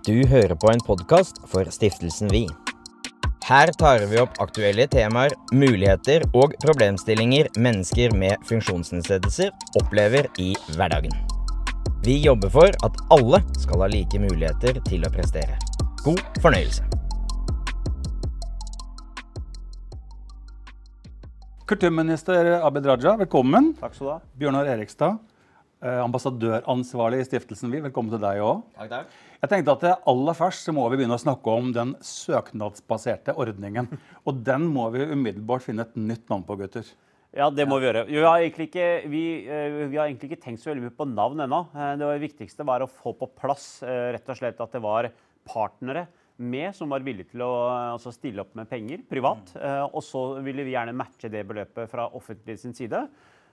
Du hører på en podkast for Stiftelsen Vi. Her tar vi opp aktuelle temaer, muligheter og problemstillinger mennesker med funksjonsnedsettelser opplever i hverdagen. Vi jobber for at alle skal ha like muligheter til å prestere. God fornøyelse. Kulturminister Abid Raja, velkommen. Takk skal du ha. Bjørnar Erikstad, eh, ambassadøransvarlig i Stiftelsen Vi, velkommen til deg òg. Takk, takk. Jeg tenkte at aller først så må vi begynne å snakke om den søknadsbaserte ordningen. Og den må vi umiddelbart finne et nytt navn på, gutter. Ja, det må vi gjøre. Vi har egentlig ikke, vi, eh, vi har egentlig ikke tenkt så veldig mye på navn ennå. Eh, Det viktigste var å få på plass eh, rett og slett at det var partnere med som var villige til å altså stille opp med penger privat. Eh, Og så ville vi gjerne matche det beløpet fra offentlig sin side.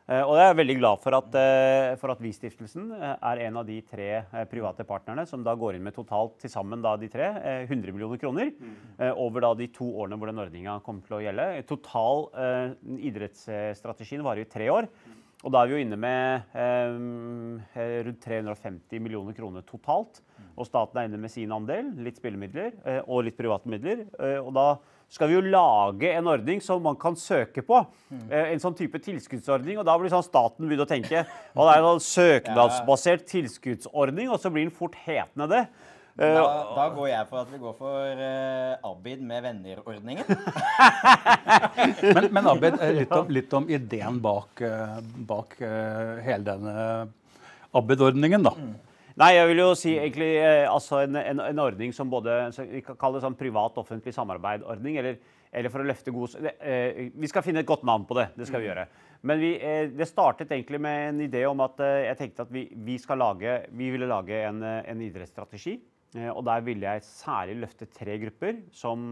Eh, Og jeg er veldig glad for at, eh, for at Vi-stiftelsen eh, er en av de tre private partnerne som da går inn med totalt til sammen da de tre eh, 100 millioner kroner eh, over da de to årene hvor den ordninga kommer til å gjelde. Total idrettsstrategien varer i tre år. Og da er vi jo inne med eh, rundt 350 millioner kroner totalt. Og staten er inne med sin andel, litt spillemidler og litt private midler. Og da skal vi jo lage en ordning som man kan søke på. Eh, en sånn type tilskuddsordning. Og da blir sånn staten begynner å tenke og det er en sånn søknadsbasert tilskuddsordning, og så blir den fort hetende det. Eh, Da, da går jeg for at vi går for uh, Abid med venner-ordningen. Men, men Abid, litt om, litt om ideen bak, bak uh, hele denne Abid-ordningen, da. Nei, jeg vil jo si egentlig eh, altså en, en, en ordning som både Vi kan kalle det sånn privat-offentlig samarbeidordning. Eller, eller for å løfte god eh, Vi skal finne et godt navn på det. Det skal vi gjøre. Men vi, eh, det startet egentlig med en idé om at jeg tenkte at vi, vi, skal lage, vi ville lage en, en idrettsstrategi. Og der ville jeg særlig løfte tre grupper som,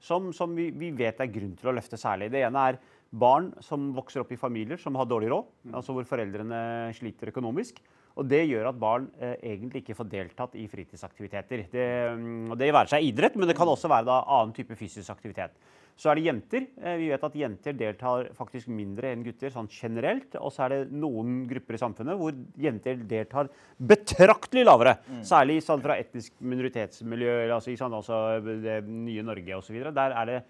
som, som vi, vi vet er grunn til å løfte særlig. Det ene er barn som vokser opp i familier som har dårlig råd. Altså hvor foreldrene sliter økonomisk. Og det gjør at barn eh, egentlig ikke får deltatt i fritidsaktiviteter. Det, mm, og det være seg idrett, men det kan også være da annen type fysisk aktivitet. Så er det jenter. Eh, vi vet at jenter deltar faktisk mindre enn gutter sånn generelt. Og så er det noen grupper i samfunnet hvor jenter deltar betraktelig lavere. Særlig sånn fra etnisk minoritetsmiljø, altså, i sånn, altså det nye Norge osv. Der er det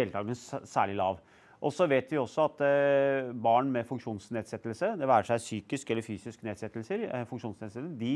deltakelsen særlig lav. Og så vet vi også at eh, barn med funksjonsnedsettelse, det være seg psykisk eller fysisk nedsettelser, eh, funksjonsnedsettelser, de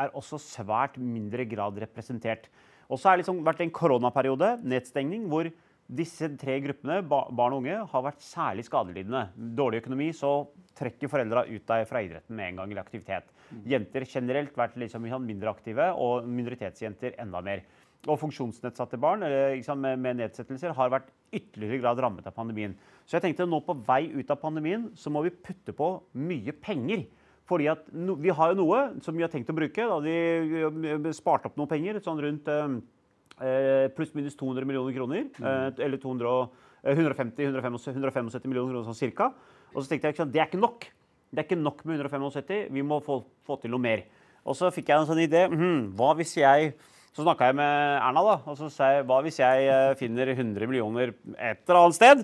er også svært mindre grad representert. Og så har det liksom vært en koronaperiode, nedstengning, hvor disse tre gruppene, barn og unge, har vært særlig skadelidende. Dårlig økonomi, så trekker foreldra ut deg fra idretten med en gang eller aktivitet. Jenter generelt vært liksom mindre aktive, og minoritetsjenter enda mer. Og funksjonsnedsatte barn eller, sant, med, med nedsettelser har vært ytterligere grad rammet av pandemien. Så jeg tenkte nå på vei ut av pandemien så må vi putte på mye penger. Fordi at no, Vi har jo noe som vi har tenkt å bruke. Da de sparte opp noen penger, sånn rundt eh, pluss-minus 200 millioner kroner. Eh, eller 200, eh, 150-175 millioner kroner sånn cirka. Og så tenkte jeg at det er ikke nok. Det er ikke nok med 175, vi må få, få til noe mer. Og så fikk jeg en sånn idé. hm, hva hvis jeg Så snakka jeg med Erna, da, og så sa jeg hva hvis jeg eh, finner 100 millioner et eller annet sted?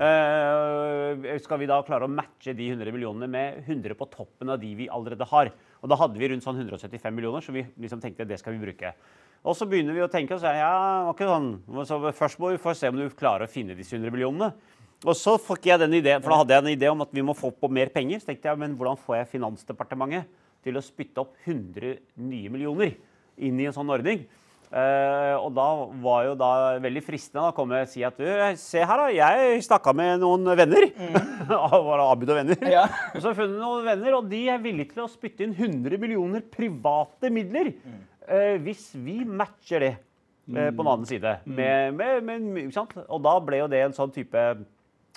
Eh, skal vi da klare å matche de 100 millionene med 100 på toppen av de vi allerede har? Og da hadde vi rundt sånn 175 millioner, så vi liksom tenkte det skal vi bruke. Og så begynner vi å tenke og si ja, ikke sånn. Så først må vi få se om du klarer å finne disse 100 millionene. Og så fikk jeg den ideen, for da hadde jeg en idé om at vi må få på mer penger. Så tenkte jeg, men hvordan får jeg Finansdepartementet til å spytte opp 100 nye millioner inn i en sånn ordning? Uh, og da var jo da veldig fristende å komme og si at du, se her da, jeg snakka med noen venner. Var det Abid og venner? Ja. Og så har jeg funnet noen venner, og de er villige til å spytte inn 100 millioner private midler. eh, hvis vi matcher det uh, på den annen side. Med, med, med, sant? Og da ble jo det en sånn type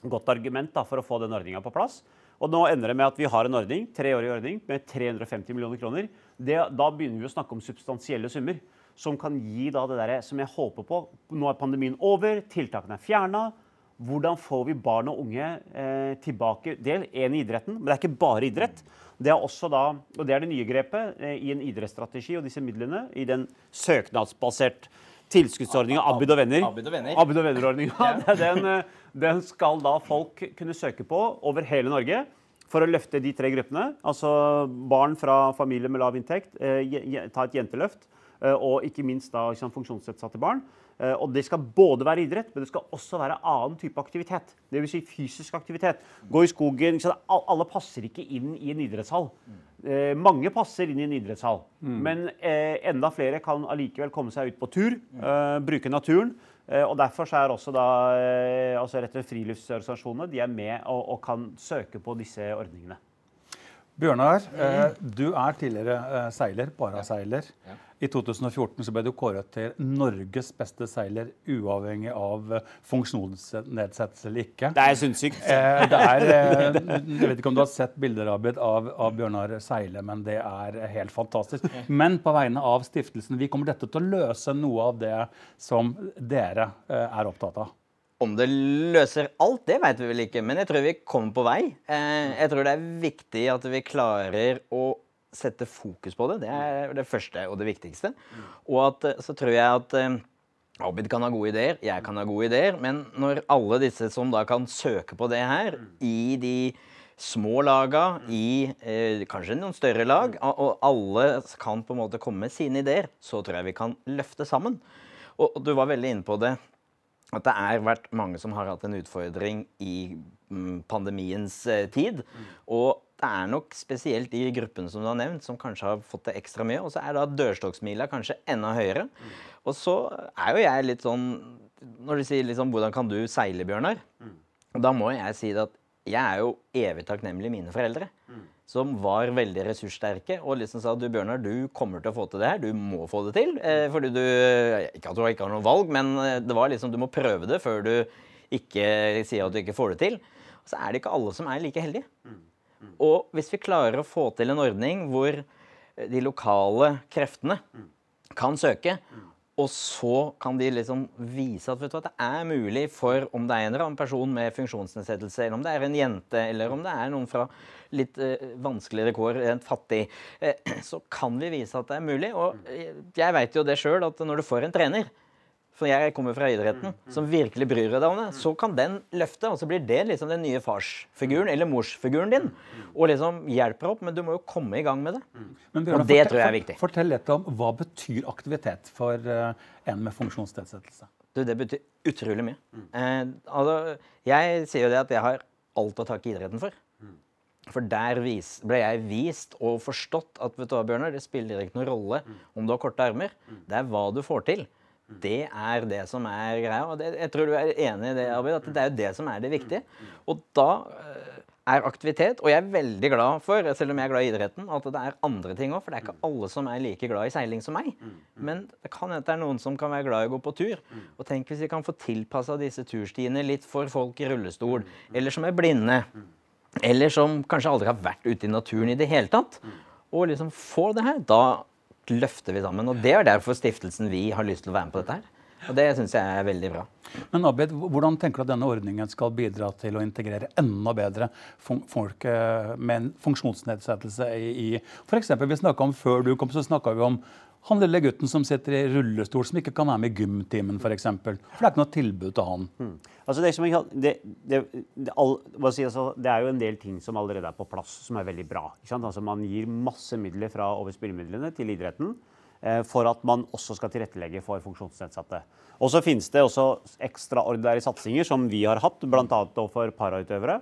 godt argument da, for å få den ordninga på plass. Og nå ender det med at vi har en ordning, treårig ordning med 350 millioner kroner. Det, da begynner vi å snakke om substansielle summer som kan gi da det der som jeg håper på. Nå er pandemien over, tiltakene er fjerna. Hvordan får vi barn og unge eh, tilbake? Er en i idretten, men det er ikke bare idrett. Det er også da, og det er det nye grepet eh, i en idrettsstrategi og disse midlene i den søknadsbasert tilskuddsordninga Abid og venner. Abid og venner. Abid og venner-ordninga. Den, skal da folk kunne søke på over hele Norge for å løfte de tre gruppene. Altså barn fra familier med lav inntekt, eh, ta et jenteløft. eh, og ikke minst da funksjonsnedsatte barn. Eh, Og det skal både være idrett, men det skal også være annen type aktivitet. Dvs. Si fysisk aktivitet. Gå i skogen. Alle passer ikke inn i en idrettshall. Eh, mange passer inn i en idrettshall, men eh, enda flere kan allikevel komme seg ut på tur, eh, bruke naturen. Eh, og Derfor er også da eh, altså friluftsorganisasjonene de er med og, og kan søke på disse ordningene. Bjørnar, eh, du er tidligere eh, seiler, paraseiler. I 2014 så ble du kåret til Norges beste seiler, uavhengig av eh, funksjonsnedsettelse eller ikke. Det er sinnssykt. Det er, jeg vet ikke om du har sett bilder av, av Bjørnar seile, men det er helt fantastisk. Men på vegne av stiftelsen, vi kommer dette til å løse noe av det som dere er opptatt av. Om det løser alt, det vet vi vel ikke, men jeg tror vi kommer på vei. Eh, jeg tror det er viktig at vi klarer å sette fokus på det. Det er det første og det viktigste. Og at, eh, så tror jeg at eh, Abid kan ha gode ideer, jeg kan ha gode ideer, men når alle disse som da kan søke på det her, i de små laga, i eh, kanskje noen større lag, og alle kan på en måte komme med sine ideer, så tror jeg vi kan løfte sammen. Og, og du var veldig inne på det, at det har vært mange som har hatt en utfordring i mm, pandemiens eh, tid. Og det er nok spesielt de gruppene som du har nevnt, som kanskje har fått det ekstra mye. Og så er da dørstokksmila kanskje enda høyere. Og så er jo jeg litt sånn Når du sier liksom 'hvordan kan du seile', Bjørnar? Da må jeg si det at jeg er jo evig takknemlig mine foreldre. Som var veldig ressurssterke og liksom sa du Bjørnar, du kommer til å få til det her. Du må få det til. Eh, fordi du Ikke at du ikke har noe valg, men eh, det var liksom du må prøve det før du ikke sier at du ikke får det til. Og så er det ikke alle som er like heldige. Og hvis vi klarer å få til en ordning hvor eh, de lokale kreftene kan søke, og så kan de liksom vise at, du, at, det er mulig for om det er en eller annen person med funksjonsnedsettelse, eller om det er en jente, eller om det er noen fra litt eh, vanskeligere kår, en fattig, eh, så kan vi vise at det er mulig. Og eh, jeg vet jo det sjøl, at når du får en trener for jeg kommer fra idretten, som virkelig bryr deg om det, så kan den løfte, og så blir det liksom den nye farsfiguren eller morsfiguren din. Og liksom hjelper opp, men du må jo komme i gang med det. Men Bjørn, Og det fortell- tror jeg er viktig. Fortell litt om hva betyr aktivitet for eh, en med funksjonsnedsettelse. Du, det betyr utrolig mye. Eh, altså, jeg sier jo det at jeg har alt å takke idretten for. For der vis, ble jeg vist og forstått at vet du hva, Bjørnar, det spiller ikke noen rolle om du har korte armer. Det er hva du får til. Det er det som er greia. og det, Jeg tror du er enig i det, Abid, at det er jo det som er det viktige. Og da eh, er aktivitet, og jeg er veldig glad for, selv om jeg er glad i idretten, at det er andre ting òg. For det er ikke alle som er like glad i seiling som meg. Men det kan hende det er noen som kan være glad i å gå på tur. Og tenk hvis vi kan få tilpassa disse turstiene litt for folk i rullestol, eller som er blinde. Eller som kanskje aldri har vært ute i naturen i det hele tatt. Og liksom få det her. Da løfter vi sammen. Og det er derfor stiftelsen vi har lyst til å være med på dette her. Og det syns jeg er veldig bra. Men Abid, hvordan tenker du at denne ordningen skal bidra til å integrere enda bedre folk eh, med en funksjonsnedsettelse i, i f.eks. vi snakket om Før du kom, så snakka vi om han lille gutten som sitter i rullestol, som ikke kan være med i gymtimen f.eks. For, eksempel. for det er ikke noe tilbud til han. Altså det, som jeg, det, det, all, si, altså, det er jo en del ting som allerede er på plass, som er veldig bra. Altså man gir masse midler fra over spillemidlene til idretten eh, for at man også skal tilrettelegge for funksjonsnedsatte. Og så finnes det også ekstraordinære satsinger som vi har hatt, bl.a. for parautøvere.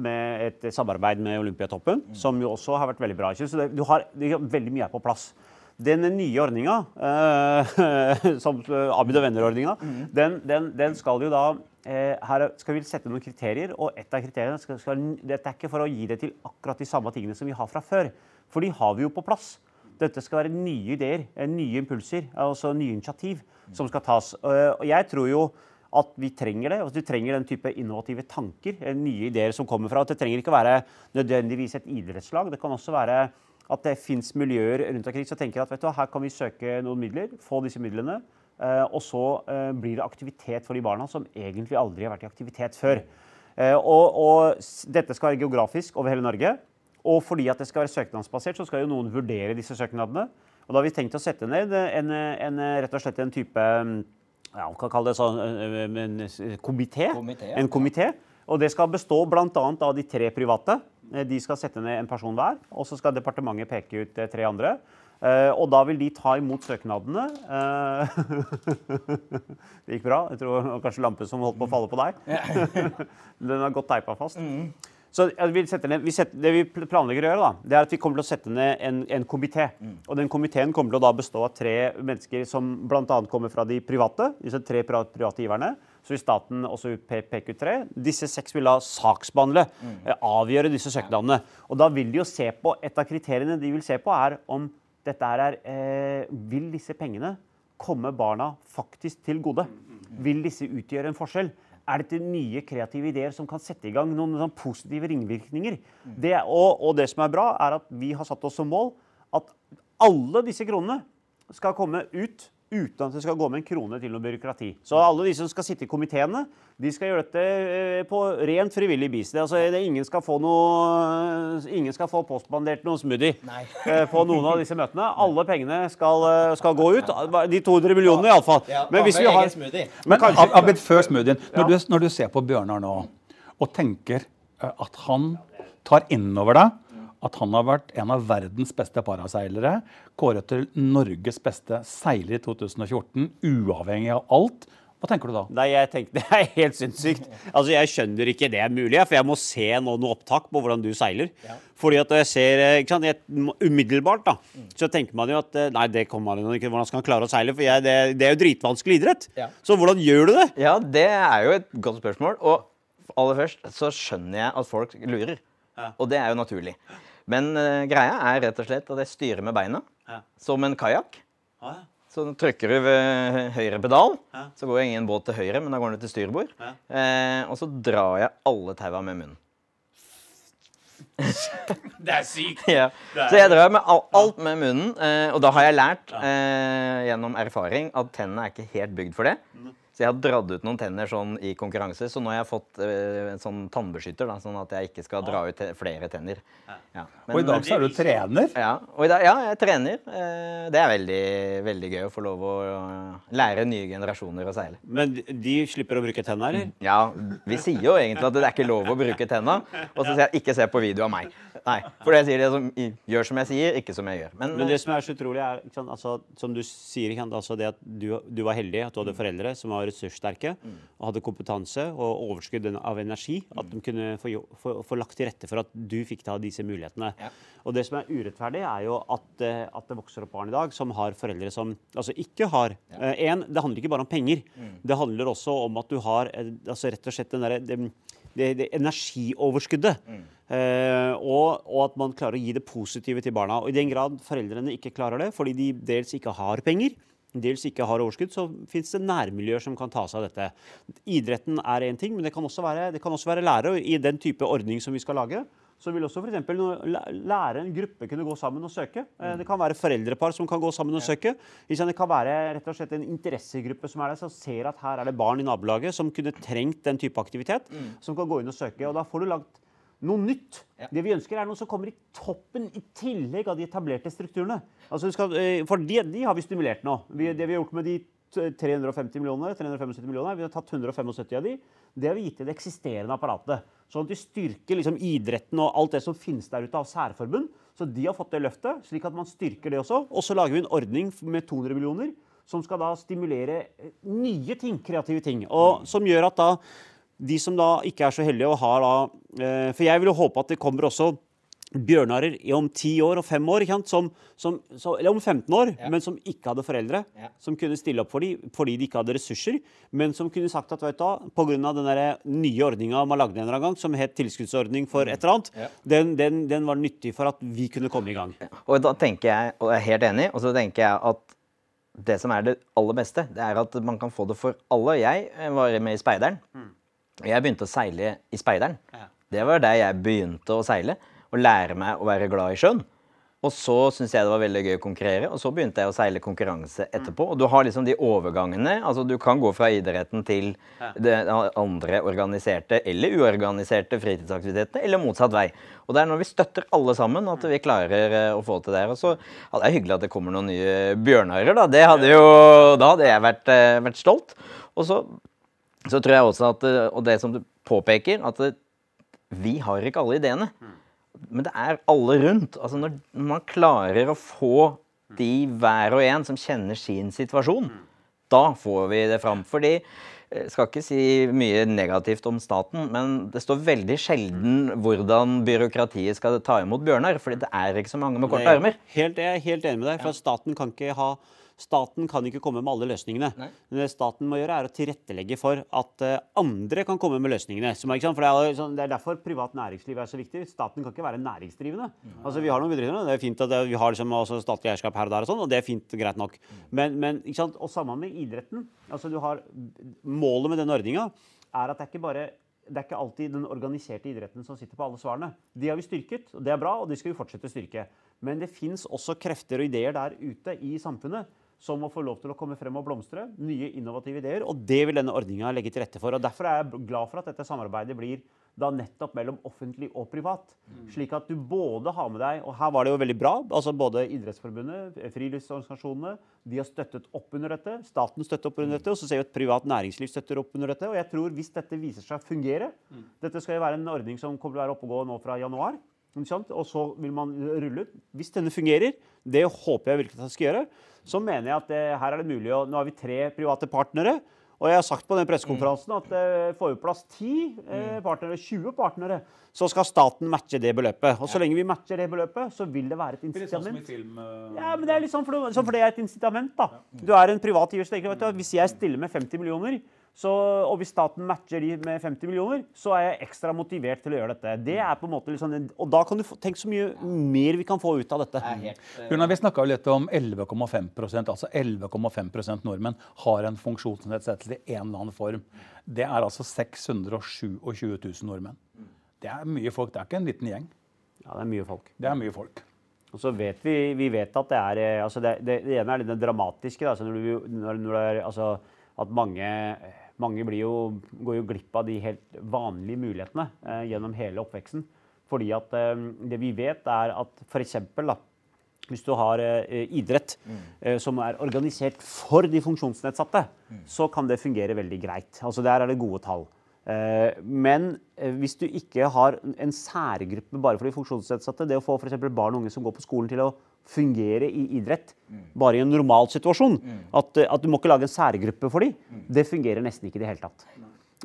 Med et samarbeid med Olympiatoppen, som jo også har vært veldig bra. Så det, du har, det, veldig mye er på plass. Den nye ordninga, eh, som Abid og venner-ordninga, den, den, den skal jo da eh, Her skal vi sette noen kriterier, og et av kriteriene skal, skal, Dette er ikke for å gi det til akkurat de samme tingene som vi har fra før, for de har vi jo på plass. Dette skal være nye ideer, eh, nye impulser, altså nye initiativ som skal tas. Eh, Og jeg tror jo at vi trenger det. at vi trenger den type innovative tanker, eh, nye ideer som kommer fra. at Det trenger ikke være nødvendigvis et idrettslag. Det kan også være at det fins miljøer rundt omkring som tenker at vet du, her kan vi søke noen midler, få disse midlene. eh, og så eh, blir det aktivitet for de barna som egentlig aldri har vært i aktivitet før. Eh, og, og dette skal være geografisk over hele Norge. Og fordi at det skal være søknadsbasert, så skal jo noen vurdere disse søknadene. Og da har vi tenkt å sette ned en, en, rett og slett en type ja, man kan kalle det sånn en komité. En komité. Og det skal bestå bl.a. av de tre private. Eh, De skal sette ned en person hver. Og så skal departementet peke ut eh, tre andre. Eh, og da vil de ta imot søknadene. Det gikk bra. Jeg tror kanskje lampen som holdt på å falle på deg. Den har godt teipa fast. Så eh, vi ned, vi setter, Det vi planlegger å gjøre, da, det er at vi kommer til å sette ned en, en komité. Og den komiteen kommer til å da bestå av tre mennesker som bl.a. kommer fra de private. disse tre pri- private giverne. Så vil staten også ut P- PQ3. Disse seks vil da saksbehandle, eh, avgjøre disse søknadene. Og da vil de jo se på, Et av kriteriene de vil se på, er om dette her er eh, Vil disse pengene komme barna faktisk til gode? Vil disse utgjøre en forskjell? Er dette nye kreative ideer som kan sette i gang noen sånn positive ringvirkninger? Det, og, og det som er bra, er at vi har satt oss som mål at alle disse kronene skal komme ut uten at det skal gå med en krone til noe byråkrati. Så alle de som skal sitte i komiteene, de skal gjøre dette eh, på rent frivillig. Det, altså, det, ingen, skal få noe, ingen skal få postbandert noen smoothie Nei. eh, på noen av disse møtene. Alle pengene skal, eh, skal gå ut. De 200 millionene iallfall. Ja, Men hvis vi har. Men kanskje- Abid, før smoothien. Når, Ja. du, når du ser på Bjørnar nå og tenker eh, at han tar innover deg at han har vært en av verdens beste paraseilere, kåret til Norges beste seiler i 2014, uavhengig av alt. Hva tenker du da? Nei, jeg tenkte, Det er helt sinnssykt. Altså, Jeg skjønner ikke det er mulig, for jeg må se nå noe opptak på hvordan du seiler. Fordi at jeg ser, eh, ikke sant, jeg, Umiddelbart da, så tenker man jo at eh, nei, det kommer man ikke, hvordan skal han klare å seile? For jeg, det, det er jo dritvanskelig idrett. Ja. Så hvordan gjør du det? Ja, det er jo et godt spørsmål. Og aller først så skjønner jeg at folk lurer. Og det er jo naturlig. Men uh, greia er rett og slett at jeg styrer med beina, Ja. som en kajakk. Ja. Så trykker du ved høyre pedal, Ja. så går ingen båt til høyre, men da går den til styrbord. Eh, og så drar jeg alle taua med munnen. Det er sykt. Ja. Så jeg drar med alt, alt med munnen, eh, og da har jeg lært eh, gjennom erfaring at tennene er ikke helt bygd for det. Så jeg har dratt ut noen tenner sånn i konkurranse, så nå har jeg fått eh, en sånn tannbeskytter, da, sånn at jeg ikke skal dra ut te flere tenner. Ja. Men- Og i dag så er du trener. ja, og i dag, ja, jeg trener. Eh, det er veldig, veldig gøy å få lov å eh, lære nye generasjoner å seile. Men de slipper å bruke tenna, eller? Ja, vi sier jo egentlig at det er ikke lov å bruke tenna, og så sier jeg ikke se på video av meg. Nei, for jeg sier de som gjør som jeg sier, ikke som jeg gjør. Men, Men det som er så utrolig, er sant, altså, som du sier, sant, altså det at du, du var heldig, at du hadde foreldre som var ressurssterke og hadde kompetanse og overskudd av energi. At de kunne få, få, få lagt til rette for at du fikk ta disse mulighetene. Ja. Og det som er urettferdig, er jo at, eh, at det vokser opp barn i dag som har foreldre som altså ikke har ja. En, det handler ikke bare om penger. Det handler også om at du har eh, altså rett og slett den derre det, det, det energioverskuddet. Eh, og, og at man klarer å gi det positive til barna. Og I den grad foreldrene ikke klarer det, fordi de dels ikke har penger, dels ikke har overskudd, så fins det nærmiljøer som kan ta seg av dette. Idretten er én ting, men det kan også være, det kan også være lærere. I den type ordning som vi skal lage, så vil også eksempel lære en gruppe kunne gå sammen og søke. Eh, Det kan være foreldrepar som kan gå sammen og søke. Det kan være rett og slett en interessegruppe som er der, som ser at her er det barn i nabolaget som kunne trengt den type aktivitet, som kan gå inn og søke. Og da får du lagt noe nytt. Ja. Det vi ønsker er noe som kommer i toppen i tillegg av de etablerte strukturene. Altså skal, eh, for de, de har vi stimulert nå. Vi, det vi har gjort med de 350 millionene, 375 millioner, vi har tatt 175 av de. Det har vi gitt til det eksisterende apparatet. Sånn at vi styrker liksom idretten og alt det som finnes der ute av særforbund. Så de har fått det løftet, slik at man styrker det også. Og så lager vi en ordning med 200 millioner som skal da stimulere eh, nye ting, kreative ting. Og som gjør at da de som da ikke er så heldige og har da eh, For jeg vil jo håpe at det kommer også bjørnarer om 10 år og 5 år? Som, som, så, eller om 15 år, Ja. men som ikke hadde foreldre. Ja. Som kunne stille opp for dem fordi de ikke hadde ressurser, men som kunne sagt at vet du, pga. den nye ordninga man lagde en gang, som het tilskuddsordning for et eller annet, Ja. den, den, den var nyttig for at vi kunne komme i gang. Og da tenker jeg, og jeg er helt enig, og så tenker jeg at det som er det aller beste, det er at man kan få det for alle. Jeg var med i Speideren. Og jeg begynte å seile i Speideren. Ja. Det var der jeg begynte å seile, og lære meg å være glad i sjøen. Og så syntes jeg det var veldig gøy å konkurrere, og så begynte jeg å seile konkurranse etterpå. Og du har liksom de overgangene. altså Du kan gå fra idretten til det andre organiserte eller uorganiserte fritidsaktivitetene, eller motsatt vei. Og det er når vi støtter alle sammen at vi klarer eh, å få til det her. Og så ja, det er hyggelig at det kommer noen nye bjørnarer, da. Det hadde jo, da hadde jeg vært, eh, vært stolt. Og så, så tror jeg også at, eh, og det som du påpeker, at vi har ikke alle ideene. Men det er alle rundt. Altså når man klarer å få de hver og en som kjenner sin situasjon. Da får vi det fram. Fordi jeg skal ikke si mye negativt om staten, men det står veldig sjelden hvordan byråkratiet skal ta imot Bjørnar. fordi det er ikke så mange med korte armer. Helt, jeg er helt enig med deg. for Staten kan ikke ha Staten kan ikke komme med alle løsningene. Nei. Men det staten må gjøre, er å tilrettelegge for at eh, andre kan komme med løsningene. For det, er, sånn- det er derfor privat næringsliv er så viktig. Staten kan ikke være næringsdrivende. Altså, Vi har noen bedrifter, det er fint at vi har liksom også statlig eierskap her og der, og sånn, og det er fint, greit nok. Men, men sant? Og sammen med idretten. altså du har, Målet med den ordninga er at det er ikke bare det er ikke alltid den organiserte idretten som sitter på alle svarene. De har vi styrket, og det er bra, og de skal vi fortsette å styrke. Men det fins også krefter og ideer der ute i samfunnet som må få lov til å komme frem og blomstre. Nye innovative ideer. Og det vil denne ordninga legge til rette for. Og Derfor er jeg glad for at dette samarbeidet blir da nettopp mellom offentlig og privat. Slik at du både har med deg Og her var det jo veldig bra. altså Både Idrettsforbundet, friluftsorganisasjonene, de har støttet opp under dette. Staten støtter opp under dette. Og så ser vi at privat næringsliv støtter opp under dette. Og jeg tror hvis dette viser seg å fungere Dette skal jo være en ordning som kommer til å være oppe og gå nå fra januar. Og så vil man rulle ut. Hvis denne fungerer, det håper jeg virkelig at den skal gjøre, så mener jeg at det, her er det mulig å Nå har vi tre private partnere. Og jeg har sagt på den pressekonferansen at eh, får vi plass 10 eh, partnere, 20 partnere, så skal staten matche det beløpet. Og så lenge vi matcher det beløpet, så vil det være et Litt sånn som i incitament. film. eh, Ja, men det er litt sånn for, det- sånn for det er et incitament, da. Du er en privat giver, hvis jeg stiller med 50 millioner, så, og hvis staten matcher de med 50 millioner, så er jeg ekstra motivert til å gjøre dette. Det er på en måte sånn, Og da kan du tenke så mye mer vi kan få ut av dette. Gunnar, Vi snakka litt om 11,5 altså 11,5 nordmenn har en funksjonsnedsettelse i en eller annen form. Det er altså 627 000 nordmenn. Det er mye folk. Det er ikke en liten gjeng. Ja, det er mye folk. Det er mye folk. Og så vet vi, vi vet at det er eh, altså det, det, det ene er det dramatiske. Da, når du, når, når det er, altså at mange, mange blir jo, går jo glipp av de helt vanlige mulighetene eh, gjennom hele oppveksten. Fordi at eh, det vi vet, er at f.eks. Hvis du har eh, idrett eh, som er organisert for de funksjonsnedsatte, så kan det fungere veldig greit. Altså Der er det gode tall. Eh, men eh, hvis du ikke har en særgruppe bare for de funksjonsnedsatte, det å få for barn og unge som går på skolen til å fungere i idrett bare i en normal situasjon, at, eh, at du må ikke lage en særgruppe for dem, det fungerer nesten ikke i det hele tatt.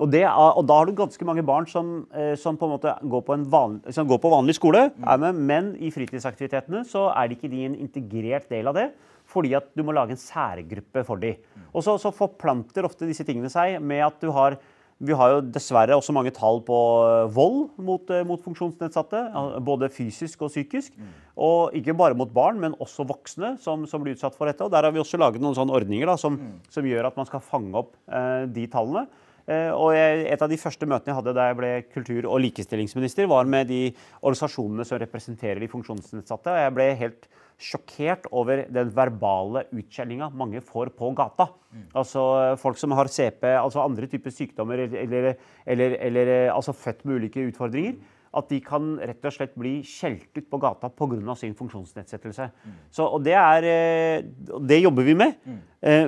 Og, det og da har du ganske mange barn som, eh, som på en måte går på, vanlig, går på vanlig skole, med, men i fritidsaktivitetene så er de ikke de en integrert del av det. Fordi at du må lage en særgruppe for dem. Og så, så forplanter ofte disse tingene seg med at du har vi har jo dessverre også mange tall på eh, vold mot, eh, mot funksjonsnedsatte. Både fysisk og psykisk. Og ikke bare mot barn, men også voksne som, som blir utsatt for dette. Og der har vi også laget noen sånne ordninger da, som, som gjør at man skal fange opp eh, de tallene. Eh, og jeg, Et av de første møtene jeg hadde da jeg ble kultur- og likestillingsminister, var med de organisasjonene som representerer de funksjonsnedsatte. og Jeg ble helt sjokkert over den verbale utskjellinga mange får på gata. Altså folk som har CP, altså andre typer sykdommer eller, eller, eller, eller eh, altså født med ulike utfordringer. At de kan rett og slett bli skjelt ut på gata pga. sin funksjonsnedsettelse. Så, og det, er, eh, det jobber vi med. Mm.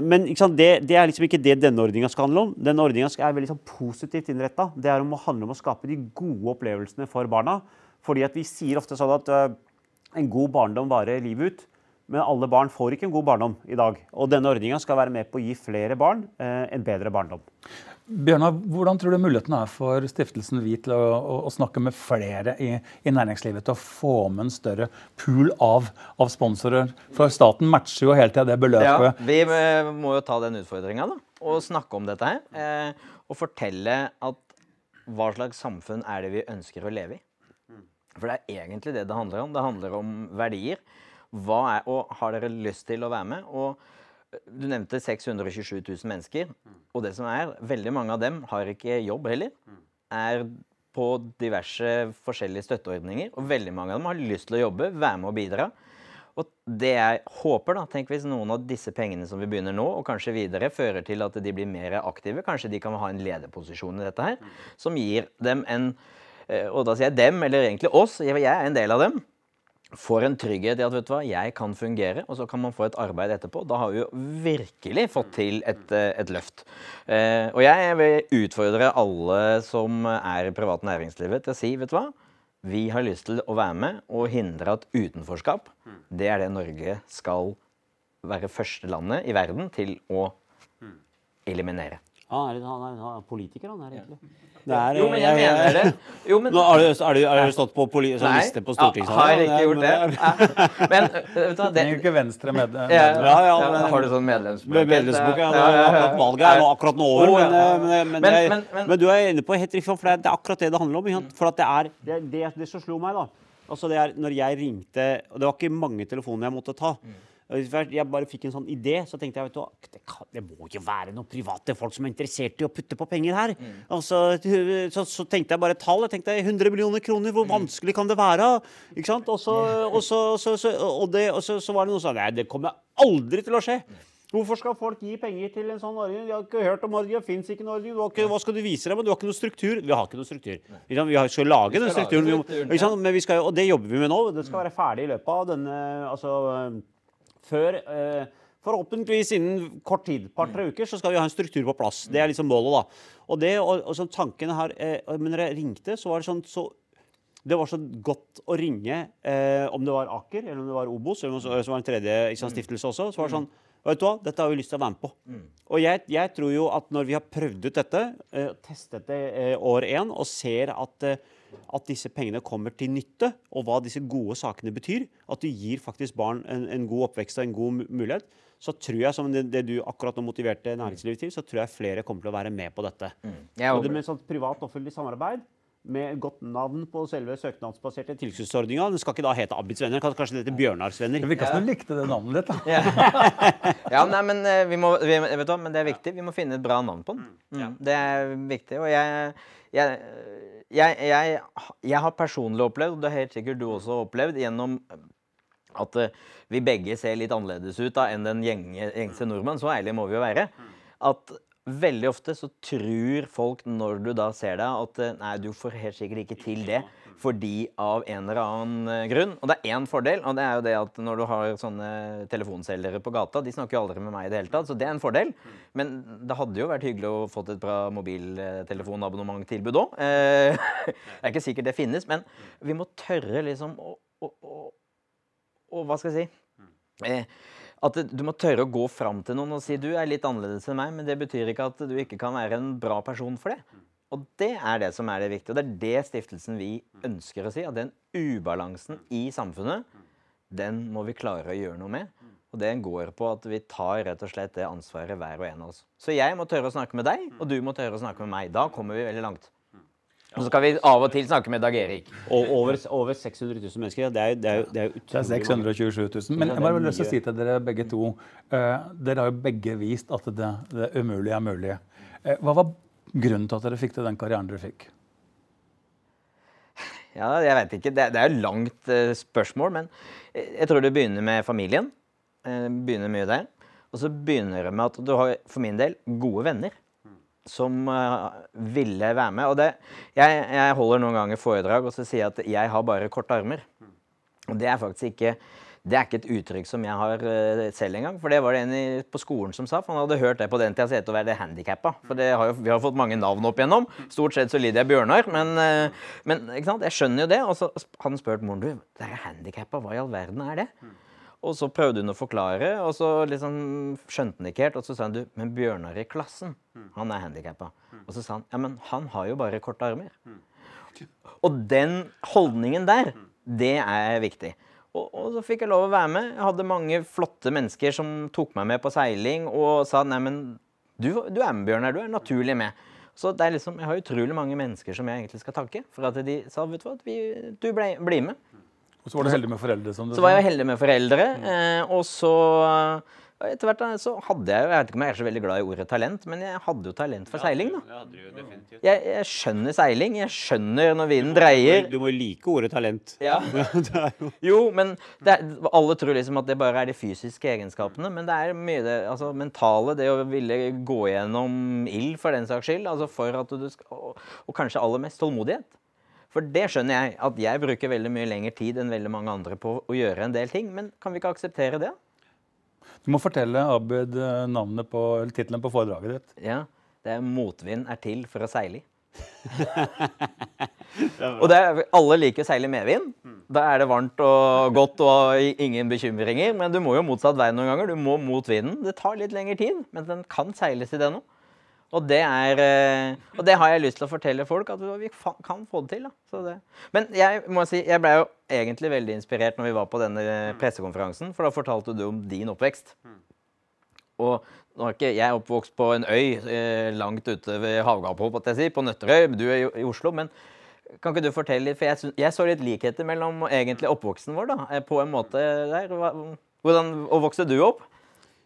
Men ikke sant, det, det er liksom ikke det denne ordninga skal handle om. Denne ordninga er veldig sånn positivt innretta. Det er om å handle om å skape de gode opplevelsene for barna. Fordi at vi sier ofte sånn at eh, en god barndom varer livet ut. Men alle barn får ikke en god barndom i dag. Og denne ordninga skal være med på å gi flere barn eh, en bedre barndom. Bjørnar, hvordan tror du muligheten er for Stiftelsen Vi til å, å, å snakke med flere i, i næringslivet til å få med en større pool av, av sponsorer? For staten matcher jo hele tida det Ja, vi eh, må jo ta den utfordringa og snakke om dette her. Eh, og fortelle at hva slags samfunn er det vi ønsker å leve i. For det er egentlig det det handler om. Det handler om verdier. Hva er, og har dere lyst til å være med? Og eh, du nevnte 627 000 mennesker. Og det som er, veldig mange av dem har ikke jobb heller. Er på diverse forskjellige støtteordninger. Og veldig mange av dem har lyst til å jobbe, være med og bidra. Og det jeg håper, da, tenk hvis noen av disse pengene som vi begynner nå, og kanskje videre, fører til at de blir mer aktive. Kanskje de kan ha en lederposisjon i dette her, som gir dem en Og da sier jeg dem, eller egentlig oss, jeg er en del av dem. Får en trygghet i at vet du hva, jeg kan fungere, og så kan man få et arbeid etterpå. Da har vi jo virkelig fått til et, eh, et løft. Eh, og jeg vil utfordre alle som er i privat næringslivet til å si, vet du hva, vi har lyst til å være med og hindre at utenforskap, det er det Norge skal være første landet i verden til å eliminere. Han er, han er, han er politiker, han er egentlig. Det er, Jo, men jeg mener det. Jo, men Nå har du, er du, er du stått på poli, sånn liste på stortingssalen? har jeg ikke gjort det? Men vet du hva, det Trenger ikke Venstre med det. ja, Ja, ja, men- Har du sånn medlemsbok? Med medlemsbok, ja. Det akkurat valget er akkurat nå over. Men, eh, men, men, Men- men- men- men du er inne på helt riktig, for det er, det akkurat det det handler om. For at det er det, det, det som slo meg, da. Altså det er når jeg ringte Og det var ikke mange telefoner jeg måtte ta. Jeg bare fikk en sånn idé, så tenkte jeg vet du, det, kan, det må jo være noen private folk som er interessert i å putte på penger her. Altså, så, så tenkte jeg bare tall. Jeg tenkte 100 millioner kroner, hvor vanskelig kan det være? Ikke sant? Og så, og så, og det, og så, så var det noen som sa Nei, det kommer aldri til å skje. Hvorfor skal folk gi penger til en sånn ordning? De har ikke hørt om ordningen, fins ikke en ordning. Du har ikke, hva skal du vise dem? Du har ikke noe struktur. Vi har ikke noe struktur. Vi skal lage den strukturen. Vi må- strukturen. Men vi skal, og det jobber vi med nå. Det skal være ferdig i løpet av denne altså, Før øh, Forhåpentligvis innen kort tid, par-tre uker, så skal vi ha en struktur på plass. Det er liksom målet, da. Og, det, og, og sånn tankene her eh, Men når jeg ringte, så var det sånn så det var så godt å ringe, eh, om det var Aker, eller om det var Obos, eller noe, som var en tredje sant, stiftelse også. så var det sånn, vet du hva, Dette har vi lyst til å være med på. Og jeg, jeg tror jo at når vi har prøvd ut dette, eh, testet det eh, år én, og ser at, eh, at disse pengene kommer til nytte, og hva disse gode sakene betyr, at du gir faktisk barn en, en god oppvekst og en god mulighet, så tror jeg, som det, det du akkurat nå motiverte næringslivet til, så tror jeg flere kommer til å være med på dette. Jeg Og det med sånn privat-offentlig samarbeid med godt navn på selve søknadsbaserte tilskuddsordninga. Den skal ikke da hete Abids venner, kan kanskje det heter Bjørnars venner. Det virka som du likte det navnet ditt. da. Ja, nei, men eh, vi må, vi, vet du men det er viktig. Vi må finne et bra navn på den. Mm, det er viktig. Og jeg, jeg, jeg, jeg, jeg har personlig opplevd, og det har helt sikkert du også opplevd, gjennom at eh, vi begge ser litt annerledes ut da, enn den gjenge, gjengse nordmann. Så ærlig må vi jo være. At veldig ofte så tror folk når du da ser deg, at eh, nei, du får helt sikkert ikke til det fordi av en eller annen eh, grunn. Og det er én fordel, og det er jo det at når du har sånne telefonselgere på gata, de snakker jo aldri med meg i det hele tatt, så det er en fordel. Men det hadde jo vært hyggelig å fått et bra mobiltelefonabonnementtilbud òg. Eh, det er ikke sikkert det finnes, men vi må tørre liksom å, å, Hva skal jeg si? Eh, at du må tørre å gå fram til noen og si du er litt annerledes enn meg, men det betyr ikke at du ikke kan være en bra person for det. Og det er det som er det viktige. Og det er det stiftelsen vi ønsker å si. At den ubalansen i samfunnet, den må vi klare å gjøre noe med. Og det går på at vi tar rett og slett det ansvaret hver og en av oss. Så jeg må tørre å snakke med deg, og du må tørre å snakke med meg. Da kommer vi veldig langt. Og så skal vi av og til snakke med Dag Erik. Og over, over 600 000 mennesker. Det er jo, det er jo, det er Det er 627 000. Men jeg bare har lyst til å si til dere begge to uh, Dere har jo begge vist at det, det umulige er mulig. Uh, hva var grunnen til at dere fikk til den karrieren dere fikk? Ja, jeg vet ikke. Det, er jo langt eh, spørsmål, men jeg jeg tror det begynner med familien. Eh, begynner mye der. Og så begynner det med at du har, for min del, gode venner. Som eh, ville være med. Og det, jeg, jeg holder noen ganger foredrag og så sier jeg at jeg har bare korte armer. Og det er faktisk ikke det er ikke et uttrykk som jeg har eh, selv engang. For det var det en i, på skolen som sa. For han hadde hørt det på den tida, så het det å være handikappa. For det har jo, vi har fått mange navn opp igjennom. Stort sett så lider jeg Bjørnar. Men, eh, men jeg skjønner jo det. Og så hadde han spurt moren du, det er handikappa, hva i all verden er det? Og så prøvde hun å forklare, og så liksom skjønte han ikke helt. Og så sa han du, men Bjørnar i klassen, han er handikappa. Og så sa han ja, men han har jo bare korte armer. Og den holdningen der, det er viktig. Og, og så fikk jeg lov å være med. Jeg hadde mange flotte mennesker som tok meg med på seiling og sa nei, men du, du er med, Bjørnar. Du er naturlig med. Så det er liksom, Jeg har utrolig mange mennesker som jeg egentlig skal takke for at de sa vet du hva, vi, du ble, bli med. Og så var du heldig med foreldre, som du Så var jeg heldig med foreldre. Eh, og så etter hvert så hadde jeg jo Jeg vet ikke om jeg er så veldig glad i ordet talent, men jeg hadde jo talent for seiling, da. Jo. Jeg, jeg skjønner seiling. Jeg skjønner når vinden dreier. Du må jo like ordet talent. Ja. jo Jo, men det er, alle tror liksom at det bare er de fysiske egenskapene. Men det er mye det altså, mentale, det å ville gå gjennom ild for den saks skyld. Altså for at du skal, og, og kanskje aller mest tålmodighet. For det skjønner jeg, at jeg bruker veldig mye lengre tid enn veldig mange andre på å gjøre en del ting. Men kan vi ikke akseptere det? Du må fortelle Abid eh, navnet på, eller tittelen på foredraget ditt. Ja, det er 'Motvind er til for å seile i'. og det er, alle liker å seile medvind. Da er det varmt og godt og ingen bekymringer. Men du må jo motsatt vei noen ganger. Du må mot vinden. Det tar litt lengre tid, men den kan seiles i det nå. Og det, er, eh, og det har jeg lyst til å fortelle folk, at vi kan få det til. Da. Så det. Men jeg må si, jeg ble jo egentlig veldig inspirert når vi var på denne pressekonferansen, for da fortalte du om din oppvekst. Og nå er ikke jeg oppvokst på en øy eh, langt ute ved havgapet, si, på Nøtterøy. Du er i, i Oslo. Men kan ikke du fortelle litt, for jeg, jeg så litt likheter mellom egentlig oppvoksten vår, da, eh, på en måte der. Hvordan vokste du opp?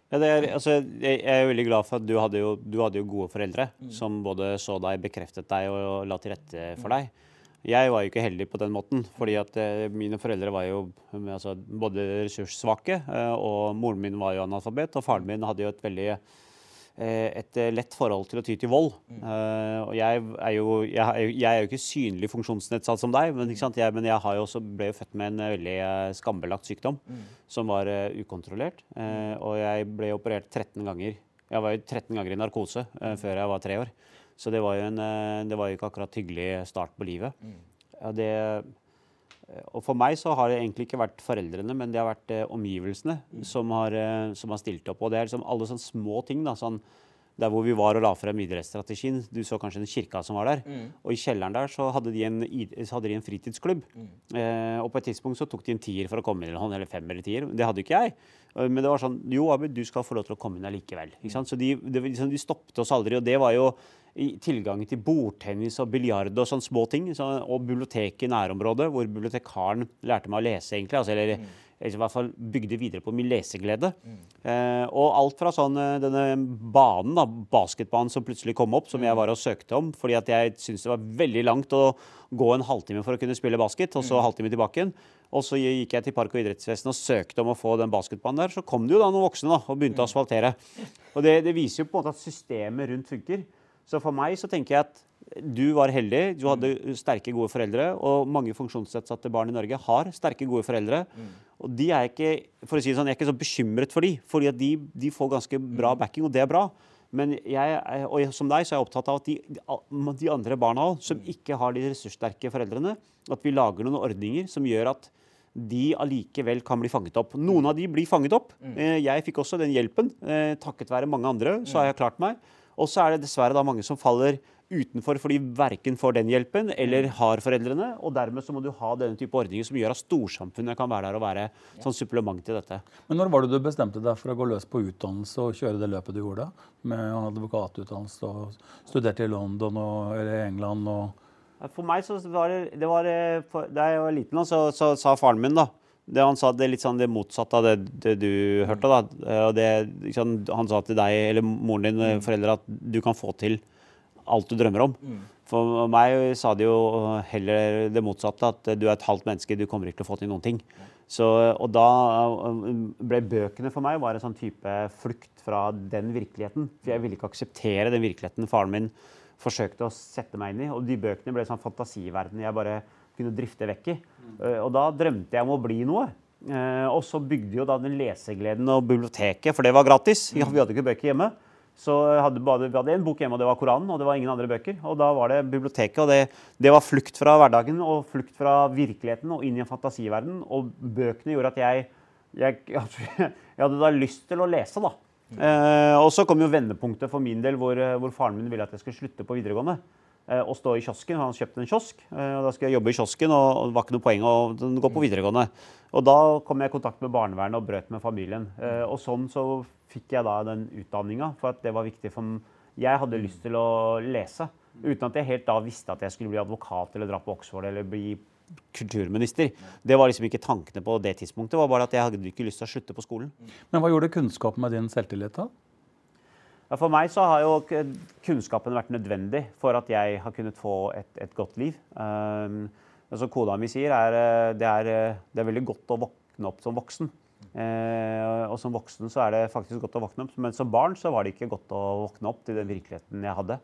Ja, er, altså, jeg, jeg er veldig glad for at du hadde jo, du hadde jo gode foreldre som både så deg, bekreftet deg og, og la til rette for deg. Jeg var jo ikke heldig på den måten, fordi at eh, mine foreldre var jo altså, både ressurssvake, eh, og moren min var jo analfabet, og faren min hadde jo et veldig et eh, lett forhold til å ty til vold. Eh, og jeg er, jo, jeg, er jo- jeg er jo ikke synlig funksjonsnedsatt som deg, men? Jeg, men jeg har jo også, ble jo født med en eh, veldig eh, skambelagt sykdom som var eh, ukontrollert. Eh, og jeg ble operert 13 ganger. Jeg var jo 13 ganger i narkose eh, før jeg var tre år. Så det var jo, en, eh, det var jo ikke akkurat hyggelig start på livet. Ja, det, eh, og for meg så har det egentlig ikke vært foreldrene, men det har vært eh, omgivelsene som, har, eh, som har stilt opp. Og det er liksom alle sånne små ting. da, sånn der hvor vi var og la frem idrettsstrategien. Du så kanskje den kirka som var der. Og i kjelleren der så hadde de en, hadde de en fritidsklubb. Eh, og på et tidspunkt så tok de en tier for å komme inn, eller, fem eller tier. Det hadde ikke jeg. Eh, Men det var sånn Jo, Abid, du skal få lov til å komme inn allikevel. Ikke sant? Så de, det, liksom, de stoppet oss aldri. Og det var jo i tilgang til bordtennis og biljard og sånne små ting. Så, og biblioteket i nærområdet, hvor bibliotekaren lærte meg å lese, egentlig. Altså, eller, eller i hvert fall bygde videre på min leseglede. Eh, og alt fra sånn, eh, denne banen, da, basketbanen som plutselig kom opp, som jeg var og søkte om, fordi at jeg syntes det var veldig langt å gå en halvtime for å kunne spille basket, og så halvtime tilbake igjen. Og så gikk jeg til Park- og idrettsvesenet og søkte om å få den basketbanen der. Så kom det jo da noen voksne da, og begynte å asfaltere. Og det, det viser jo på en måte at systemet rundt funker. Så for meg så tenker jeg at du var heldig, du hadde sterke, gode foreldre. Og mange funksjonsnedsatte barn i Norge har sterke, gode foreldre. Og de er ikke for å si det sånn, jeg er ikke så bekymret for de, fordi at de, de får ganske bra backing, og det er bra. Men jeg, og som deg så er jeg opptatt av at de, de andre barna også, som ikke har de ressurssterke foreldrene, at vi lager noen ordninger som gjør at de allikevel kan bli fanget opp. Noen av de blir fanget opp. Eh, Jeg fikk også den hjelpen. eh, Takket være mange andre så har jeg klart meg. Og så er det dessverre da mange som faller utenfor fordi verken får den hjelpen eller har foreldrene. Og dermed så må du ha denne type ordninger som gjør at storsamfunnet kan være der og være sånn supplement til dette. Men når var det du bestemte deg for å gå løs på utdannelse og kjøre det løpet du gjorde? Med advokatutdannelse og studerte i London og, eller England og For meg så var det, det var, eh, Da jeg var liten, så, så sa faren min da det Han sa det er litt sånn det motsatte av det, det du hørte. da, Eh, og det, Han sa til deg eller moren din, eh, foreldre, at du kan få til alt du drømmer om. For meg sa de jo heller det motsatte, at du er et halvt menneske, du kommer ikke til å få til noen ting. Så, og da eh, ble bøkene for meg var en sånn type flukt fra den virkeligheten. For jeg ville ikke akseptere den virkeligheten faren min forsøkte å sette meg inn i. Og de bøkene ble en sånn fantasiverden jeg bare kunne drifte vekk i. Eh, Og da drømte jeg om å bli noe. Eh, Og så bygde jo da den lesegleden og biblioteket, for det var gratis. Vi hadde ikke bøker hjemme. Så hadde bare, vi hadde en bok hjemme, og det var Koranen, og det var ingen andre bøker. Og da var det biblioteket, og det, det var flukt fra hverdagen og flukt fra virkeligheten og inn i en fantasiverden. Og bøkene gjorde at jeg, jeg, jeg hadde da lyst til å lese, da. Eh, og så kom jo vendepunktet for min del, hvor, eh, hvor faren min ville at jeg skulle slutte på videregående. Eh, Og stå i kiosken. Han kjøpte en kiosk, eh, og da skulle jeg jobbe i kiosken. Og det var ikke noe poeng å gå på videregående. Og da kom jeg i kontakt med barnevernet og brøt med familien. Eh, Og sånn så fikk jeg da den utdanninga, for at det var viktig for meg. Jeg hadde lyst til å lese, uten at jeg helt da visste at jeg skulle bli advokat eller dra på Oxford eller bli kulturminister. Det var liksom ikke tankene på det tidspunktet. Det var bare at jeg hadde ikke lyst til å slutte på skolen. Men hva gjorde kunnskapen med din selvtillit da? Ja, For meg så har jo kunnskapen vært nødvendig for at jeg har kunnet få et, et godt liv. Um, altså Kona mi sier er, eh, det er eh, det er veldig godt å våkne opp som voksen. Eh, og som voksen så er det faktisk godt å våkne opp, men som barn så var det ikke godt å våkne opp til den virkeligheten jeg hadde.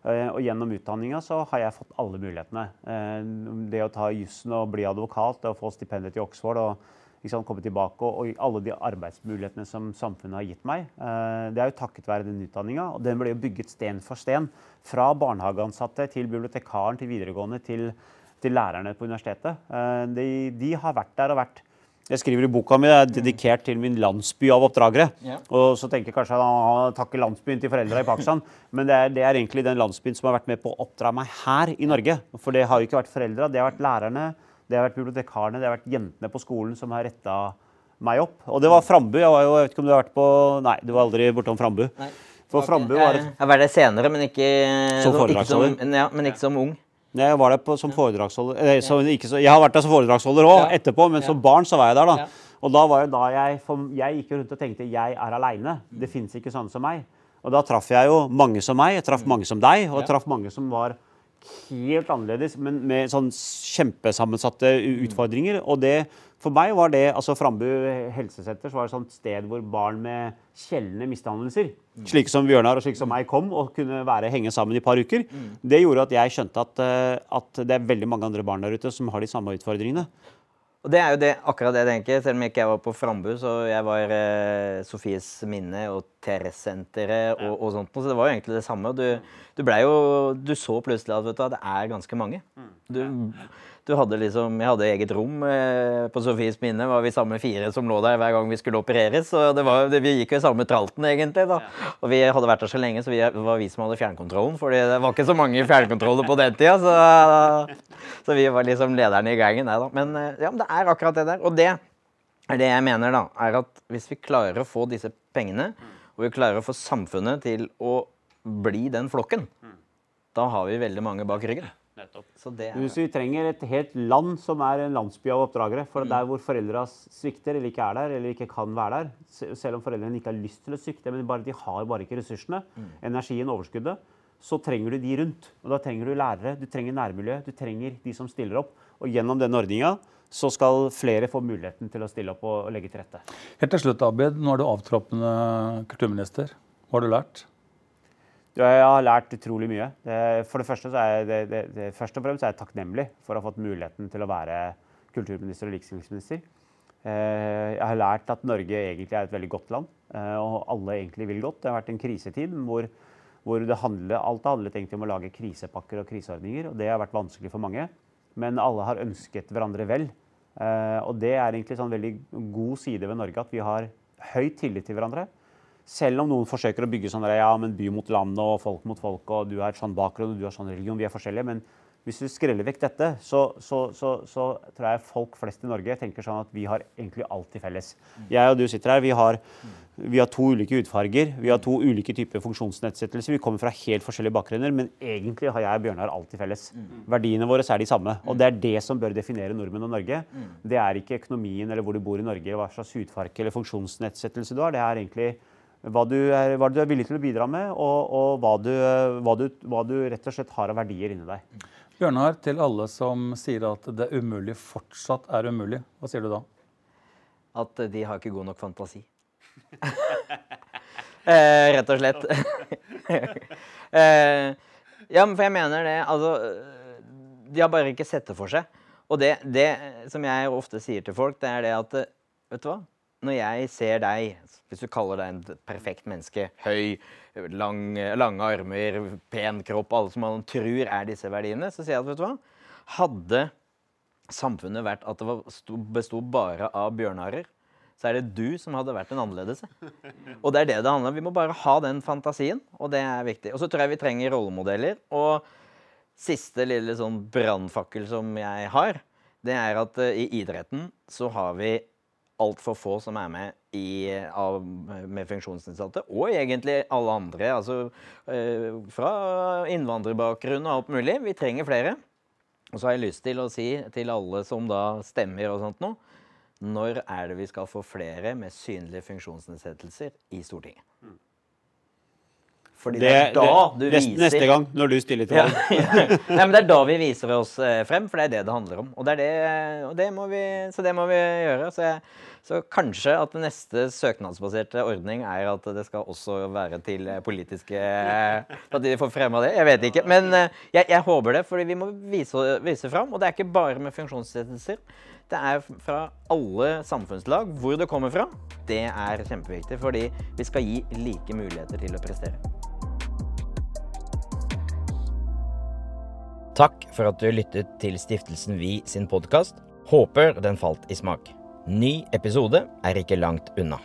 Eh, og gjennom utdanninga så har jeg fått alle mulighetene. Eh, det å ta jussen og bli advokat, det å få stipendet til Oxford og sant, komme tilbake og, og alle de arbeidsmulighetene som samfunnet har gitt meg. Eh, det er jo takket være den utdanninga. Og den ble jo bygget sten for sten. Fra barnehageansatte til bibliotekaren til videregående til, til lærerne på universitetet. Eh, de, de, har vært der og vært jeg skriver i boka mi det er dedikert til min landsby av oppdragere. Ja. Og så tenker jeg kanskje at han takker landsbyen til foreldra i Pakistan. Men det er, det er, egentlig den landsbyen som har vært med på å oppdra meg her i Norge. For det har jo ikke vært foreldra, det har vært lærerne, det har vært bibliotekarene, det har vært jentene på skolen som har retta meg opp. Og det var Frambu. Jeg, var jo, jeg vet ikke om du har vært på Nei, du var aldri bortom Frambu. For Frambu var et Jeg var der senere, men ikke som foredragsholder. Ja, men ikke som ung. Jeg var der på, som foredragsholder eh, så, så, Jeg har vært der som foredragsholder òg, ja. etterpå, men som barn så var jeg der, da. Ja. Og da var jo da jeg for, Jeg gikk rundt og tenkte jeg er aleine. Det fins ikke sånne som meg. Og da traff jeg jo mange som meg. Jeg traff mm. mange som deg, og jeg traff mange som var helt annerledes, men med sånn kjempesammensatte utfordringer. Og det, for meg var det altså Frambu helsesenter så var det et sånt sted hvor barn med sjeldne misdannelser, slike som Bjørnar og slike som meg, kom og kunne være, henge sammen i et par uker. Det gjorde at jeg skjønte at, eh, at det er veldig mange andre barn der ute som har de samme utfordringene. Og det er jo det, akkurat det jeg tenker, selv om jeg ikke var på Frambu, så jeg var eh, Sofies minne og TRS-senteret og, og, sånt. Så det var jo egentlig det samme. Du, du, jo, du så plutselig at du, det er ganske mange. Mm. Du, du hadde liksom, Jeg hadde eget rom eh, på Sofies minne. var vi samme fire som lå der hver gang vi skulle opereres. og det var, det, Vi gikk jo i samme tralten, egentlig. da. Og vi hadde vært der så lenge, så vi, det var vi som hadde fjernkontrollen. for det var ikke så mange fjernkontroller på den tida. Så, så vi var liksom lederne i gangen. Nei, da. Men eh, ja, det er akkurat det der. Og det er det jeg mener, da, er at hvis vi klarer å få disse pengene, og vi klarer å få samfunnet til å bli den flokken, da har vi veldig mange bak ryggen. Er... Hvis vi trenger et helt land som er en landsby av oppdragere. For mm. der hvor foreldra svikter eller ikke er der, eller ikke kan være der, selv om foreldrene ikke har lyst til å svikte, men bare, de har bare ikke ressursene, mm. energien, overskuddet, så trenger du de rundt. Og da trenger du lærere, du trenger nærmiljø, du trenger de som stiller opp. Og gjennom denne ordninga så skal flere få muligheten til å stille opp og legge til rette. Helt til slutt, Abid. Nå er du avtroppende kulturminister. Hva har du lært? Jeg har lært utrolig mye. For det første, er det, det, det, først og fremst er jeg takknemlig for å ha fått muligheten til å være kulturminister og likestillingsminister. Eh, jeg har lært at Norge egentlig er et veldig godt land, eh, og alle egentlig vil godt. Det har vært en krisetid hvor, hvor det handlet, alt har handlet egentlig om å lage krisepakker og kriseordninger. og Det har vært vanskelig for mange. Men alle har ønsket hverandre vel. Eh, og det er egentlig en sånn veldig god side ved Norge at vi har høy tillit til hverandre. Selv om noen forsøker å bygge sånn der, ja, men by mot land og folk mot folk, og du har sånn bakgrunn og du har sånn religion, vi er forskjellige. Men hvis du skreller vekk dette, så, så, så, så, tror jeg folk flest i Norge tenker sånn at vi har egentlig alt til felles. Jeg og du sitter her, vi har, vi har to ulike hudfarger, vi har to ulike typer funksjonsnedsettelser. Vi kommer fra helt forskjellige bakgrunner, men egentlig har jeg og Bjørnar alt til felles. Verdiene våre er de samme. Og det er det som bør definere nordmenn og Norge. Det er ikke økonomien eller hvor du bor i Norge, hva slags hudfarge eller funksjonsnedsettelse du har. Det er egentlig hva du, er, hva du er, villig til å bidra med, og, og hva, du, hva, du, hva, du, rett og slett har av verdier inni deg. Bjørnar, til alle som sier at det umulige fortsatt er umulig, hva sier du da? At de har ikke god nok fantasi. eh, rett og slett. eh, ja, men for jeg mener det Altså, de har bare ikke sett det for seg. Og det, det som jeg ofte sier til folk, det er det at Vet du hva? Når jeg ser deg hvis du kaller deg en perfekt menneske, høy, lang, lange armer, pen kropp, alle som man tror er disse verdiene, så sier jeg at vet du hva? Hadde samfunnet vært at det besto bare av bjørnarer, så er det du som hadde vært en annerledes. Og det er det det handler om. Vi må bare ha den fantasien, og det er viktig. Og så tror jeg vi trenger rollemodeller. Og siste lille sånn brannfakkel som jeg har, det er at uh, i idretten så har vi altfor få som er med i, av, med funksjonsnedsatte, og egentlig alle andre. Altså eh, fra innvandrerbakgrunn og alt mulig. Vi trenger flere. Og så har jeg lyst til å si til alle som da stemmer og sånt noe, når er det vi skal få flere med synlige funksjonsnedsettelser i Stortinget? Mm. Fordi det, det er da du viser Neste gang når du stiller til valg. Ja, ja. Nei, men det er da vi viser oss eh, frem, for det er det det handler om. Og det er det, og det må vi, så det må vi gjøre. Så, jeg, så kanskje at neste søknadsbaserte ordning er at det skal også være til politiske At de får fremma det. Jeg vet ikke. Men eh, jeg, jeg håper det, fordi vi må vise, vise fram. Og det er ikke bare med funksjonsnedsettelser. det er fra alle samfunnslag. Hvor det kommer fra, det er kjempeviktig. Fordi vi skal gi like muligheter til å prestere. Takk for at du lyttet til Stiftelsen Vi sin podkast. Håper den falt i smak. Ny episode er ikke langt unna.